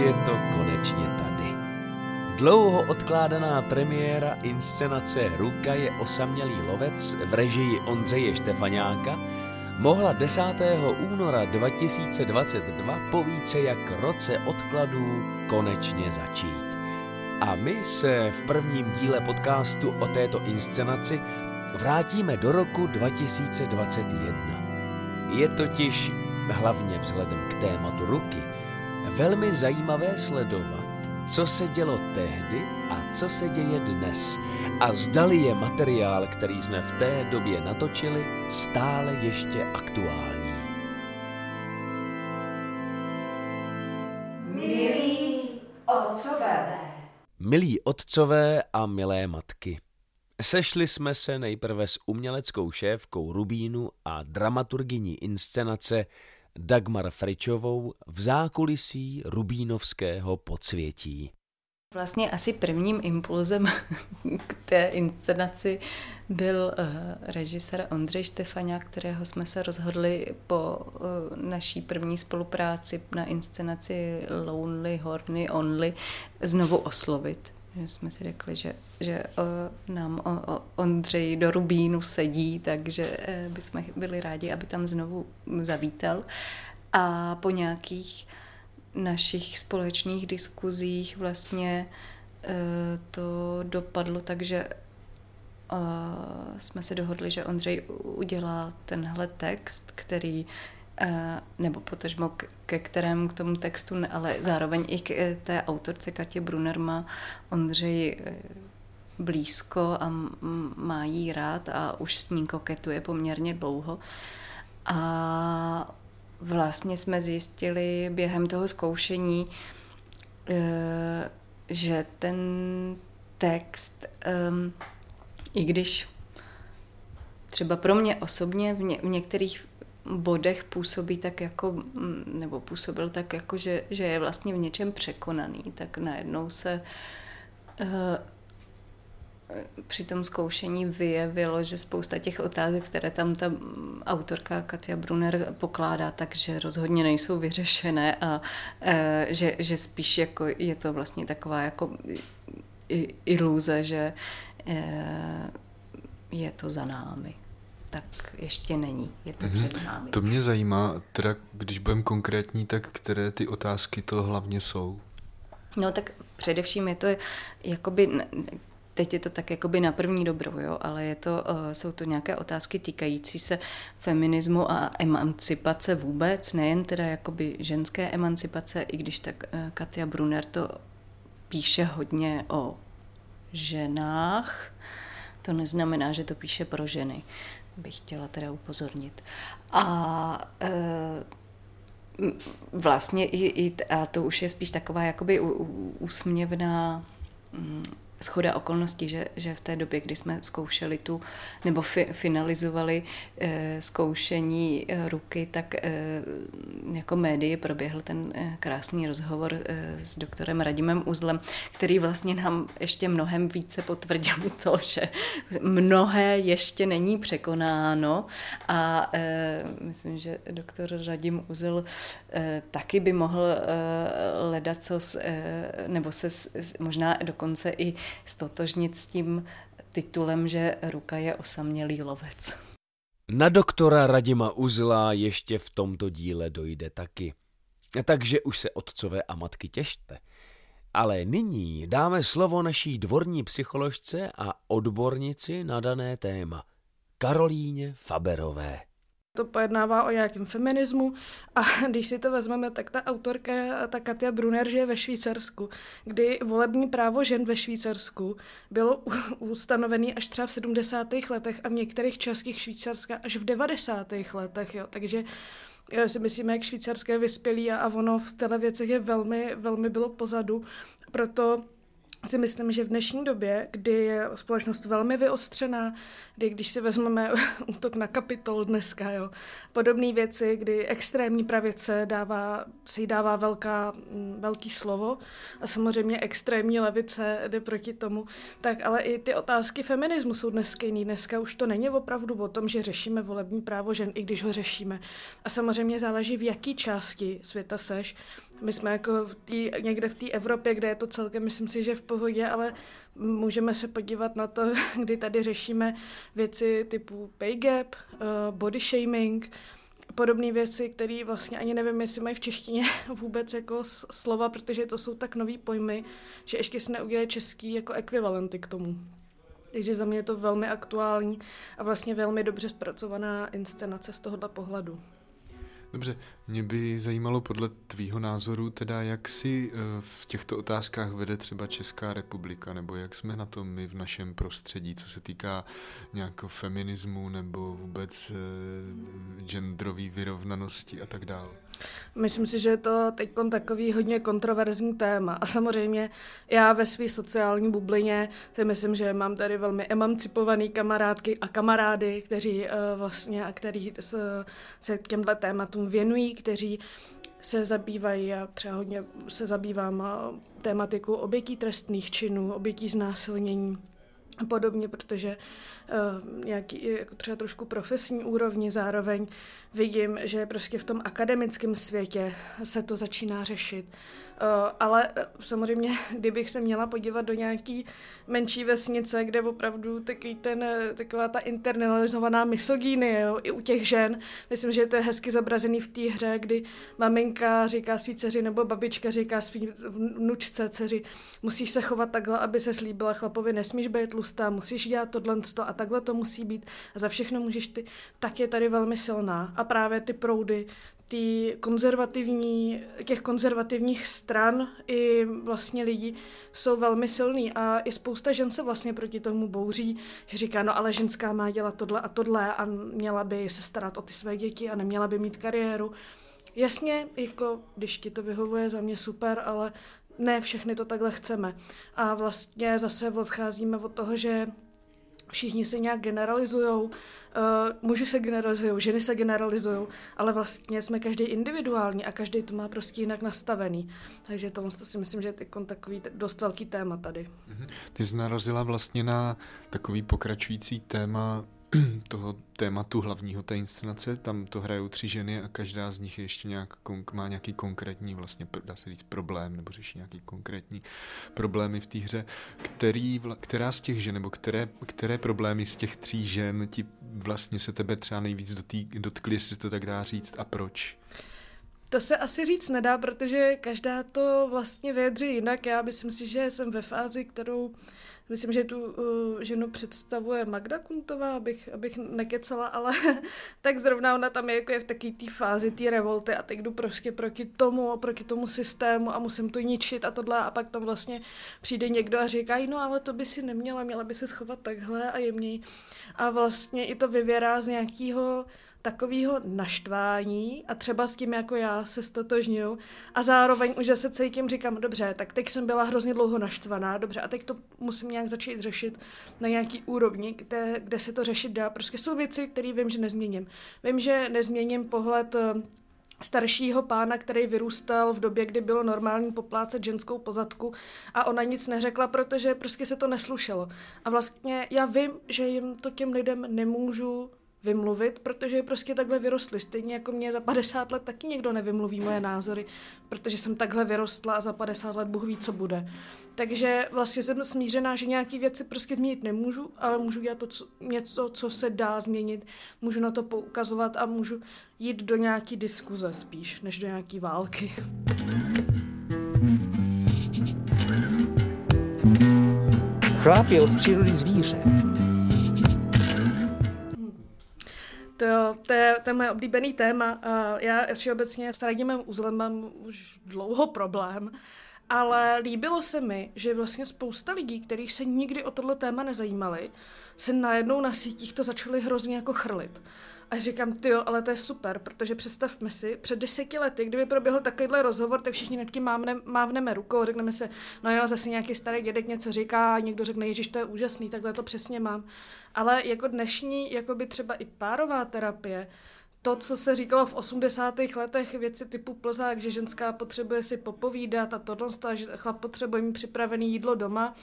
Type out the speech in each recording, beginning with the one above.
je to konečně tady. Dlouho odkládaná premiéra inscenace Ruka je osamělý lovec v režii Ondřeje Štefaňáka mohla 10. února 2022 po více jak roce odkladů konečně začít. A my se v prvním díle podcastu o této inscenaci vrátíme do roku 2021. Je totiž, hlavně vzhledem k tématu ruky, velmi zajímavé sledovat, co se dělo tehdy a co se děje dnes a zdali je materiál, který jsme v té době natočili, stále ještě aktuální. Milí otcové. Milí otcové a milé matky, sešli jsme se nejprve s uměleckou šéfkou Rubínu a dramaturgyní inscenace Dagmar Fričovou v zákulisí rubínovského podsvětí. Vlastně asi prvním impulzem k té inscenaci byl uh, režisér Ondřej Štefaňák, kterého jsme se rozhodli po uh, naší první spolupráci na inscenaci Lonely Horny Only znovu oslovit. Že jsme si řekli, že, že uh, nám uh, Ondřej do Rubínu sedí, takže uh, bychom byli rádi, aby tam znovu zavítal. A po nějakých našich společných diskuzích vlastně to dopadlo tak, že jsme se dohodli, že Ondřej udělá tenhle text, který nebo potažmo ke kterému k tomu textu, ale zároveň i k e, té autorce Katě Brunner má Ondřej e, blízko a má jí rád a už s ní koketuje poměrně dlouho. A vlastně jsme zjistili během toho zkoušení, že ten text, i když třeba pro mě osobně v, ně, v některých bodech působí tak jako, mm, nebo působil tak jako, že, že je vlastně v něčem překonaný, tak najednou se uh, při tom zkoušení vyjevilo, že spousta těch otázek, které tam ta autorka Katia Brunner pokládá, takže rozhodně nejsou vyřešené a e, že, že spíš jako je to vlastně taková jako iluze, že e, je to za námi tak ještě není. Je to mm-hmm. před námi. To mě zajímá, teda když budeme konkrétní, tak které ty otázky to hlavně jsou? No tak především je to jakoby, teď je to tak jakoby na první dobrou, jo, ale je to, uh, jsou to nějaké otázky týkající se feminismu a emancipace vůbec, nejen teda jakoby ženské emancipace, i když tak uh, Katia Brunner to píše hodně o ženách, to neznamená, že to píše pro ženy bych chtěla teda upozornit. A e, vlastně i, i, a to už je spíš taková jakoby úsměvná mm, schoda okolností, že, že v té době, kdy jsme zkoušeli tu, nebo fi, finalizovali e, zkoušení e, ruky, tak e, jako médii proběhl ten e, krásný rozhovor e, s doktorem Radimem Uzlem, který vlastně nám ještě mnohem více potvrdil to, že mnohé ještě není překonáno. A e, myslím, že doktor Radim Uzl e, taky by mohl e, ledat co, e, nebo se možná dokonce i stotožnit s tím titulem, že Ruka je osamělý lovec. Na doktora Radima Uzla ještě v tomto díle dojde taky. Takže už se otcové a matky těšte. Ale nyní dáme slovo naší dvorní psycholožce a odbornici na dané téma, Karolíně Faberové to pojednává o nějakém feminismu a když si to vezmeme, tak ta autorka, ta Katia Brunner, žije ve Švýcarsku, kdy volební právo žen ve Švýcarsku bylo ustanovené až třeba v 70. letech a v některých částích Švýcarska až v 90. letech, jo. takže já si myslíme, jak švýcarské vyspělí a ono v této věcech je velmi, velmi bylo pozadu, proto si myslím, že v dnešní době, kdy je společnost velmi vyostřená, kdy když si vezmeme útok na kapitol dneska, jo, podobné věci, kdy extrémní pravice dává, se jí dává velká, mm, velký slovo a samozřejmě extrémní levice jde proti tomu, tak ale i ty otázky feminismu jsou dneska jiný. Dneska už to není opravdu o tom, že řešíme volební právo žen, i když ho řešíme. A samozřejmě záleží, v jaký části světa seš, My jsme jako v tý, někde v té Evropě, kde je to celkem, myslím si, že v pohodě, ale můžeme se podívat na to, kdy tady řešíme věci typu pay gap, uh, body shaming, podobné věci, které vlastně ani nevím, jestli mají v češtině vůbec jako slova, protože to jsou tak nový pojmy, že ještě se neudělají český jako ekvivalenty k tomu. Takže za mě je to velmi aktuální a vlastně velmi dobře zpracovaná inscenace z tohohle pohledu. Dobře, mě by zajímalo podle tvýho názoru teda, jak si eh, v těchto otázkách vede třeba Česká republika, nebo jak jsme na tom my v našem prostředí, co se týká nějakého feminismu nebo vůbec eh, genderové vyrovnanosti a tak dále. Myslím si, že je to teď takový hodně kontroverzní téma. A samozřejmě já ve své sociální bublině si myslím, že mám tady velmi emancipovaný kamarádky a kamarády, kteří uh, vlastně a který se, se těmhle tématům věnují, kteří se zabývají, já třeba hodně se zabývám tématikou obětí trestných činů, obětí znásilnění a podobně, protože nějaký jako třeba trošku profesní úrovni zároveň vidím, že prostě v tom akademickém světě se to začíná řešit. Uh, ale uh, samozřejmě, kdybych se měla podívat do nějaký menší vesnice, kde opravdu takový ten, taková ta internalizovaná misogíny, jo, i u těch žen, myslím, že to je hezky zobrazený v té hře, kdy maminka říká svý dceři nebo babička říká svý vnučce, dceři, musíš se chovat takhle, aby se slíbila chlapovi, nesmíš být tlustá, musíš dělat tohle a takhle to musí být a za všechno můžeš ty, tak je tady velmi silná. A právě ty proudy, ty konzervativní, těch konzervativních stran i vlastně lidí jsou velmi silný a i spousta žen se vlastně proti tomu bouří, že říká, no ale ženská má dělat tohle a tohle a měla by se starat o ty své děti a neměla by mít kariéru. Jasně, jako když ti to vyhovuje, za mě super, ale ne všechny to takhle chceme. A vlastně zase odcházíme od toho, že všichni se nějak generalizují, uh, muži se generalizují, ženy se generalizují, ale vlastně jsme každý individuální a každý to má prostě jinak nastavený. Takže to si myslím, že je takový dost velký téma tady. Mhm. Ty jsi narazila vlastně na takový pokračující téma toho tématu hlavního té inscenace, tam to hrajou tři ženy a každá z nich je ještě nějak, má nějaký konkrétní, vlastně dá se říct, problém, nebo řeší nějaký konkrétní problémy v té hře. Který, která z těch žen, nebo které, které problémy z těch tří žen ti vlastně se tebe třeba nejvíc dotý, dotkly, jestli to tak dá říct, a proč? To se asi říct nedá, protože každá to vlastně vyjadří jinak. Já myslím si, že jsem ve fázi, kterou myslím, že tu uh, ženu představuje Magda Kuntová, abych, abych nekecala, ale tak zrovna ona tam je jako je v takové té fázi té revolty a teď jdu prostě proti tomu, proti tomu systému a musím to ničit a tohle a pak tam vlastně přijde někdo a říká, no ale to by si neměla, měla by se schovat takhle a jemněji. A vlastně i to vyvěrá z nějakého takového naštvání a třeba s tím jako já se stotožňuju a zároveň už se cítím, říkám, dobře, tak teď jsem byla hrozně dlouho naštvaná, dobře, a teď to musím nějak začít řešit na nějaký úrovni, kde, kde se to řešit dá. Prostě jsou věci, které vím, že nezměním. Vím, že nezměním pohled eh, staršího pána, který vyrůstal v době, kdy bylo normální poplácet ženskou pozadku a ona nic neřekla, protože prostě se to neslušelo. A vlastně já vím, že jim to těm lidem nemůžu vymluvit, protože prostě takhle vyrostli. Stejně jako mě za 50 let taky někdo nevymluví moje názory, protože jsem takhle vyrostla a za 50 let Bůh ví, co bude. Takže vlastně jsem smířená, že nějaké věci prostě změnit nemůžu, ale můžu dělat to, co, něco, co se dá změnit. Můžu na to poukazovat a můžu jít do nějaký diskuze spíš, než do nějaký války. Chlap je od přírody zvíře. To, to, je, to je moje oblíbený téma. Já všeobecně s radním uzlem mám už dlouho problém, ale líbilo se mi, že vlastně spousta lidí, kterých se nikdy o tohle téma nezajímali, se najednou na sítích to začali hrozně jako chrlit. A říkám, ty jo, ale to je super, protože představme si, před deseti lety, kdyby proběhl takovýhle rozhovor, tak všichni tím mávne, mávneme rukou, řekneme se, no jo, zase nějaký starý dědek něco říká někdo řekne, ježiš, to je úžasný, takhle to přesně mám. Ale jako dnešní, jako by třeba i párová terapie, to, co se říkalo v 80. letech, věci typu plzák, že ženská potřebuje si popovídat a tohle, že chlap potřebuje mít připravené jídlo doma,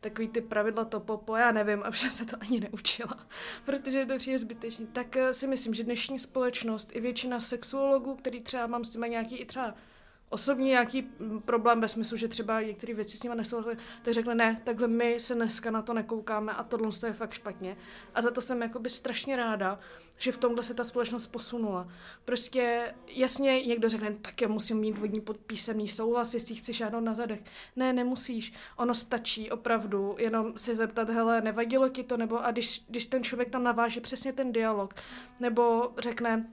takový ty pravidla to popo, já nevím, a se to ani neučila, protože je to přijde zbytečný. Tak eh, si myslím, že dnešní společnost i většina sexuologů, který třeba mám s tím nějaký i třeba osobní nějaký problém ve smyslu, že třeba některé věci s nimi nesouhlasily, tak řekne ne, takhle my se dneska na to nekoukáme a tohle je fakt špatně. A za to jsem jakoby strašně ráda, že v tomhle se ta společnost posunula. Prostě jasně někdo řekne, tak já musím mít vodní písemný souhlas, jestli chci šáhnout na zadech. Ne, nemusíš. Ono stačí opravdu jenom se zeptat, hele, nevadilo ti to, nebo a když, když ten člověk tam naváže přesně ten dialog, nebo řekne,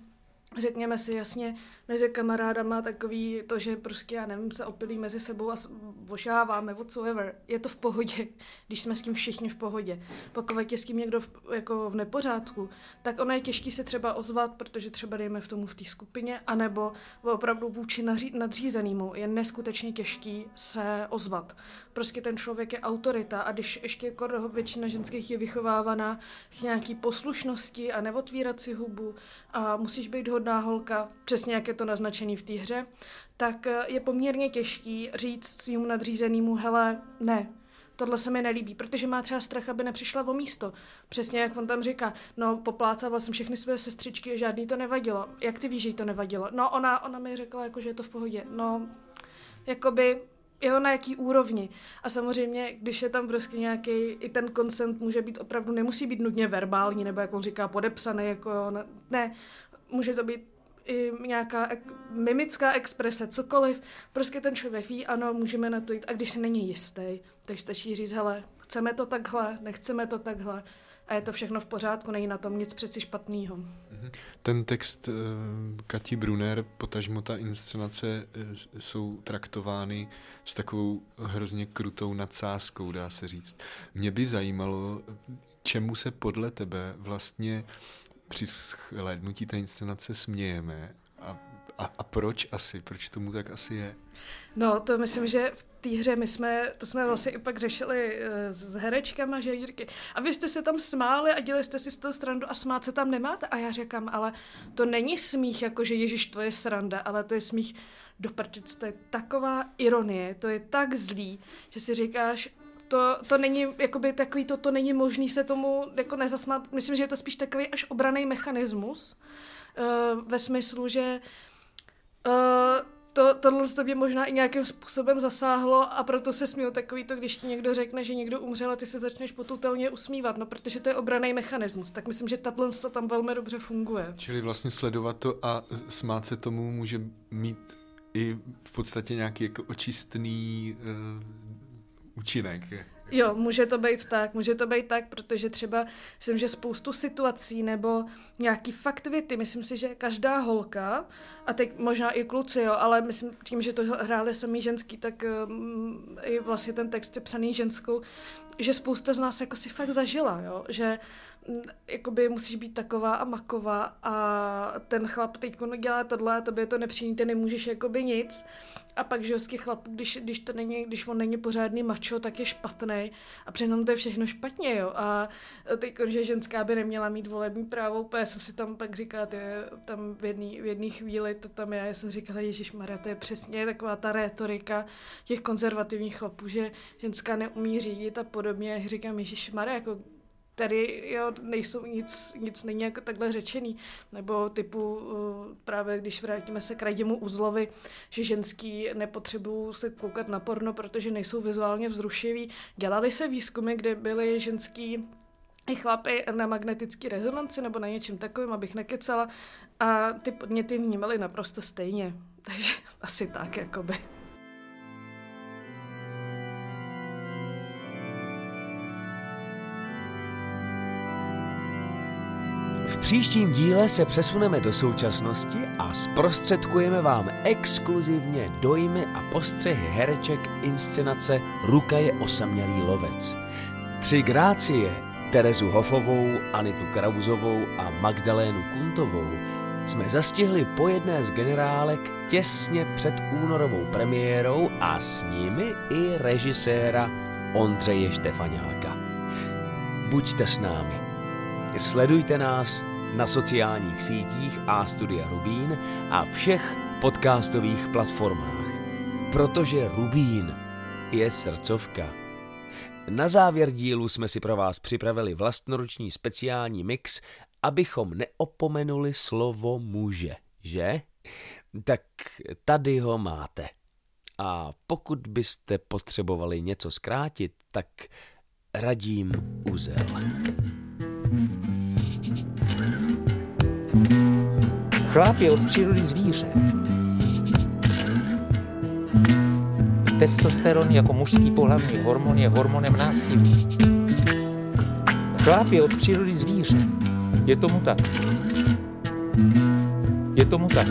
řekněme si jasně, mezi kamarádama takový to, že prostě, já nevím, se opilí mezi sebou a vošáváme, whatsoever. Je to v pohodě, když jsme s tím všichni v pohodě. Pokud je s tím někdo v, jako v nepořádku, tak ono je těžký se třeba ozvat, protože třeba dejme v tomu v té skupině, anebo opravdu vůči nadřízenému je neskutečně těžký se ozvat. Prostě ten člověk je autorita a když ještě jako většina ženských je vychovávaná k nějaký poslušnosti a neotvírat si hubu a musíš být hodná holka, přesně jak je to naznačený v té hře, tak eh, je poměrně těžký říct svýmu nadřízenému, hele, ne, tohle se mi nelíbí, protože má třeba strach, aby nepřišla o místo. Přesně jak on tam říká, no poplácával jsem všechny své sestřičky, a žádný to nevadilo. Jak ty víš, že jí to nevadilo? No ona, ona mi řekla, jako, že je to v pohodě. No, jakoby jo, na jaký úrovni. A samozřejmě, když je tam prostě nějaký, i ten konsent může být opravdu, nemusí být nutně verbální, nebo jak on říká, podepsaný, jako ne, může to být i nějaká ek- mimická exprese, cokoliv. Prostě ten člověk ví, ano, můžeme na to jít. A když se není jistý, tak stačí říct, hele, chceme to takhle, nechceme to takhle. A je to všechno v pořádku, není na tom nic přeci špatného. Mhm. Ten text uh, Kati Brunner, potažmo ta inscenace uh, jsou traktovány s takovou hrozně krutou nadsázkou, dá se říct. Mě by zajímalo, čemu se podle tebe vlastně při shlédnutí té inscenace smějeme a, a, a proč asi, proč tomu tak asi je? No, to myslím, že v té hře my jsme, to jsme vlastně i pak řešili eh, s herečkama, že Jirky, a vy jste se tam smáli a dělali jste si z toho srandu a smát se tam nemáte. A já říkám, ale to není smích, jako že Ježíš, to je sranda, ale to je smích do prčic, to je taková ironie, to je tak zlý, že si říkáš, to, to není, jakoby takový, to, to není možný se tomu jako nezasmát. Myslím, že je to spíš takový až obraný mechanismus uh, ve smyslu, že uh, to, tohle to možná i nějakým způsobem zasáhlo a proto se směju takový to, když ti někdo řekne, že někdo umřel a ty se začneš potutelně usmívat, no protože to je obraný mechanismus, tak myslím, že tato to tam velmi dobře funguje. Čili vlastně sledovat to a smát se tomu může mít i v podstatě nějaký jako očistný uh, účinek. Jo, může to být tak, může to být tak, protože třeba myslím, že spoustu situací nebo nějaký fakt věty, myslím si, že každá holka, a teď možná i kluci, jo, ale myslím tím, že to hráli samý ženský, tak um, i vlastně ten text je psaný ženskou, že spousta z nás jako si fakt zažila, jo, že jakoby musíš být taková a maková a ten chlap teď dělá tohle a tobě to nepřiní, ty nemůžeš jakoby nic. A pak ženský chlap, když, když, to není, když on není pořádný mačo, tak je špatný a přitom to je všechno špatně, jo. A teď, že ženská by neměla mít volební právo, úplně jsem si tam pak říkala, ty, tam v jedné chvíli to tam já, já jsem říkala, Ježíš Maria, to je přesně taková ta rétorika těch konzervativních chlapů, že ženská neumí řídit a podobně. Říkám, Ježíš Maria, jako tady jo, nejsou nic, nic není jako takhle řečený. Nebo typu uh, právě když vrátíme se k Radimu Uzlovi, že ženský nepotřebují se koukat na porno, protože nejsou vizuálně vzrušivý. Dělali se výzkumy, kde byly ženský i chlapy na magnetický rezonanci nebo na něčem takovým, abych nekecala. A ty podněty vnímali naprosto stejně. Takže asi tak, jakoby. V příštím díle se přesuneme do současnosti a zprostředkujeme vám exkluzivně dojmy a postřehy hereček inscenace Ruka je osamělý lovec. Tři grácie, Terezu Hofovou, Anitu Krauzovou a Magdalénu Kuntovou, jsme zastihli po jedné z generálek těsně před únorovou premiérou a s nimi i režiséra Ondřeje Štefaňáka. Buďte s námi. Sledujte nás na sociálních sítích a Studia Rubín a všech podcastových platformách, protože Rubín je srdcovka. Na závěr dílu jsme si pro vás připravili vlastnoruční speciální mix, abychom neopomenuli slovo muže, že? Tak tady ho máte. A pokud byste potřebovali něco zkrátit, tak radím uzel. Chlap je od přírody zvíře. Testosteron jako mužský pohlavní hormon je hormonem násilí. Chlap je od přírody zvíře. Je tomu tak. Je tomu tak.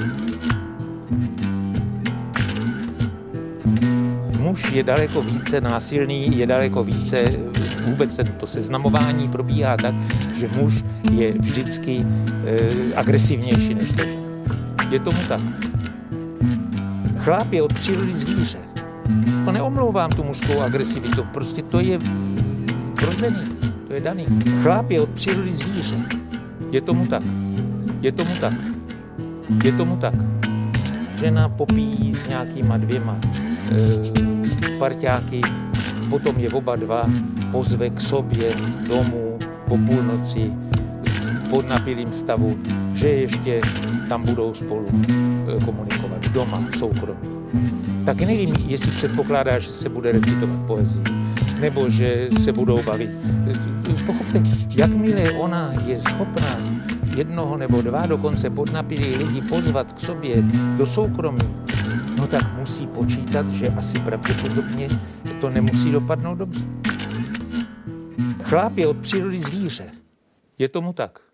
Muž je daleko více násilný, je daleko více, vůbec to seznamování probíhá tak, že muž je vždycky e, agresivnější než to. Je tomu tak. Chlap je od přírody zvíře. To neomlouvám tu mužskou agresivitu, prostě to je vrozený, to je daný. Chlap je od přírody zvíře. Je tomu tak. Je tomu tak. Je tomu tak. Žena popíjí s nějakýma dvěma e, parťáky, potom je oba dva pozve k sobě domů po půlnoci pod napilým stavu, že ještě tam budou spolu e, komunikovat doma, soukromí. Tak nevím, jestli předpokládá, že se bude recitovat poezii, nebo že se budou bavit. Pochopte, jakmile ona je schopná jednoho nebo dva dokonce podnapilí lidi pozvat k sobě do soukromí, no tak musí počítat, že asi pravděpodobně to nemusí dopadnout dobře. Chláp je od přírody zvíře. Je tomu tak.